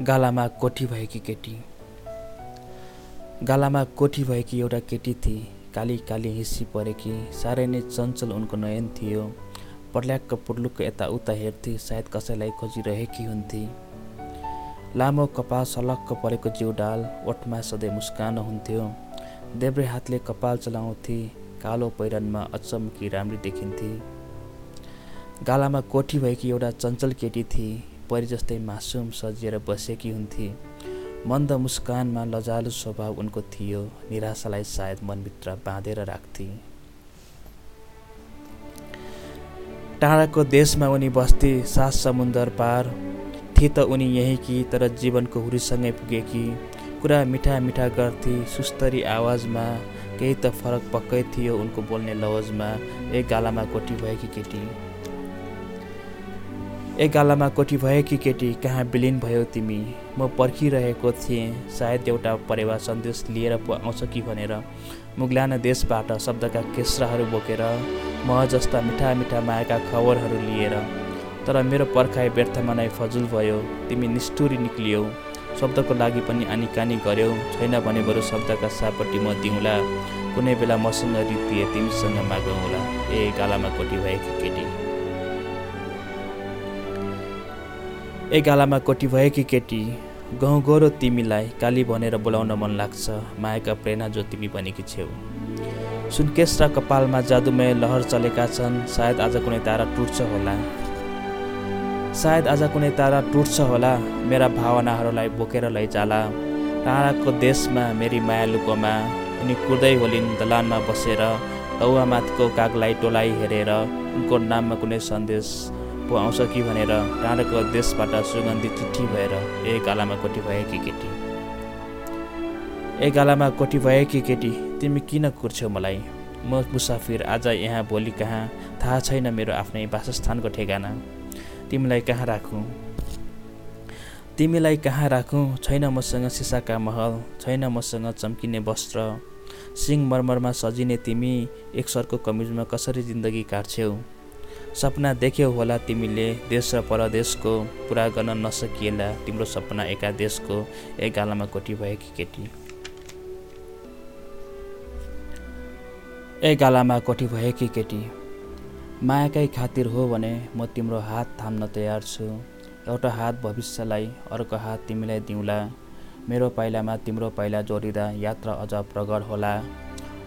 गालामा कोठी भएकी केटी। गालामा कोठी भएकी एउटा केटी थिए। काली काली हिस्सी परेकी साह्रै नै चञ्चल उनको नयन थियो। पर्ल्याक्क पुर्लुक्क यताउता हेर्थे सायद कसैलाई खोजिरहेकी हुन्थे। लामो कपाल सलक्क परेको जिउडाल ओठमा सधैँ मुस्कान हुन्थ्यो। देब्रे हातले कपाल चलाउँथे कालो पहिरनमा अचम्की राम्री देखिन्थे। गालामा कोठी भएकी एउटा चञ्चल केटी थिए। परि जस्तै मासुम सजिएर बसेकी हुन्थे। मन्द मुस्कानमा लजालु स्वभाव उनको थियो। निराशालाई सायद मनभित्र बाँधेर राख्थे। टाढाको देशमा उनी बस्थे सास समुन्दर पार। थिए त उनी यहीँ कि तर जीवनको हुरीसँगै पुगेकी। कुरा मिठा मिठा गर्थे सुस्तरी आवाजमा। केही त फरक पक्कै थियो उनको बोल्ने लवजमा। एक गालामा कोठी भएकी केटी। गालामा कोठी भएकी केटी कहाँ विलिन भयो तिमी? म पर्खिरहेको थिएँ। सायद एउटा परेवा सन्देश लिएर आउँछ कि भनेर। मुगलाना देशबाट शब्दका केस्राहरू बोकेर म जस्ता मिठा मिठा मायाका खबरहरू लिएर। तर मेरो पर्खाइ व्यर्थमा नै फजुल भयो। तिमी निष्ठुरी निक्लियौ। शब्दको लागि पनि आनीकानी गऱ्यौ छैन भने बरु शब्दका सापट्टि म दिउँला। कुनै बेला मसँग रितिए तिमीसँग मागौँला। ए गालामा कोठी भएकी केटी। एक गालामा कोटी भएकी केटी गहुँ गोरो तिमीलाई काली भनेर बोलाउन मन लाग्छ मायाका प्रेरणा जो तिमी बनेकी छेउ। सुनकेश र कपालमा जादुमय लहर चलेका छन् सायद आज कुनै तारा टुट्छ होला। सायद आज कुनै तारा टुट्छ होला मेरा भावनाहरूलाई बोकेर लैजाला टाढाको देशमा मेरी माया लुकोमा उनी कुर्दै होलिन् दलानमा बसेर माथिको कागलाई टोलाइ हेरेर उनको नाममा कुनै सन्देश पो आउँछ कि भनेर टाढाको देशबाट सुगन्धी चिठी भएर ए गालामा कोठी भएकी केटी। ए गालामा कोठी भएकी केटी तिमी किन कुर्छौ मलाई? म मुसाफिर आज यहाँ भोलि कहाँ? थाहा छैन मेरो आफ्नै वासस्थानको ठेगाना। तिमीलाई कहाँ राखौँ? तिमीलाई कहाँ राखौँ? छैन मसँग सिसाका महल छैन मसँग चम्किने वस्त्र। सिङ मर्मरमा सजिने तिमी एक सरको कमिजमा कसरी जिन्दगी काट्छौ? सपना देख्यौ होला तिमीले। देश र परदेशको पुरा गर्न नसकिएला तिम्रो सपना एका देशको एक गालामा कोठी भएकी केटी? एक गालामा कोठी भएकी केटी? मायाकै खातिर हो भने म तिम्रो हात थाम्न तयार छु। एउटा हात भविष्यलाई अर्को हात तिमीलाई दिउँला। मेरो पाइलामा तिम्रो पाइला जोडिँदा यात्रा अझ प्रगढ होला।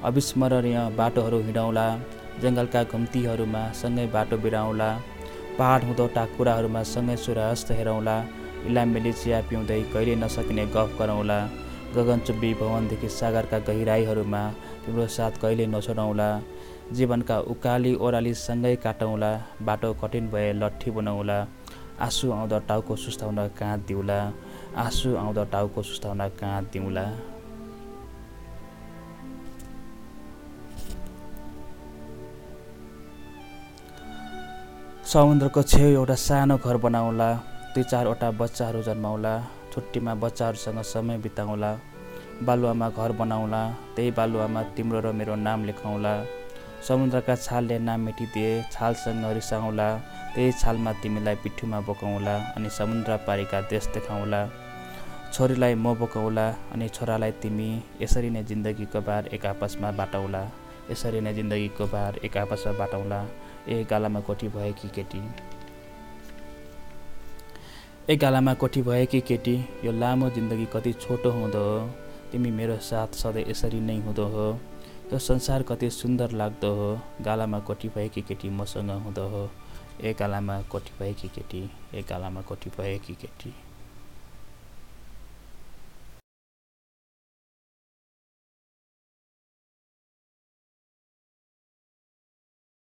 अविस्मरणीय बाटोहरू हिँडौँला। जङ्गलका घुम्तीहरूमा सँगै बाटो बिराउँला पहाड हुँदो टाकुराहरूमा सँगै सूर्यास्त हेरौँला इलामेली चिया पिउँदै कहिले नसकिने गफ गरौँला गगनचुब्बी भवनदेखि सागरका गहिराईहरूमा तिम्रो साथ कहिले नछोडौँला जीवनका उकाली ओह्राली सँगै काटौँला बाटो कठिन भए लट्ठी बनाउँला आँसु आउँदा टाउको सुस्ताउन कहाँ दिउँला आँसु आउँदा टाउको सुस्ताउन कहाँ दिउँला। समुद्रको छेउ एउटा सानो घर बनाउला। दुई चारवटा बच्चाहरू जन्माउला। छुट्टीमा बच्चाहरूसँग समय बिताउँला। बालुवामा घर बनाउला। त्यही बालुवामा तिम्रो र मेरो नाम लेखाउँला। समुद्रका छालले नाम मेटिदिए छालसँग रिसाउँला। त्यही छालमा तिमीलाई पिठ्युमा बोकाउँला अनि समुद्र पारिका देश देखाउँला। छोरीलाई म बोकाउँला अनि छोरालाई तिमी यसरी नै जिन्दगीको बार एक आपसमा बाटौँला। यसरी नै जिन्दगीको बार एक आपसमा बाटौँला। ए गालामा कोठी भएकी केटी? ए गालामा कोठी भएकी केटी? यो लामो जिन्दगी कति छोटो हुँदो हो। तिमी मेरो साथ सधैँ यसरी नै हुँदो हो। यो संसार कति सुन्दर लाग्दो हो। गालामा कोठी भएकी केटी मसँग हुँदो हो। ए गालामा कोठी भएकी केटी? ए गालामा कोठी भएकी केटी?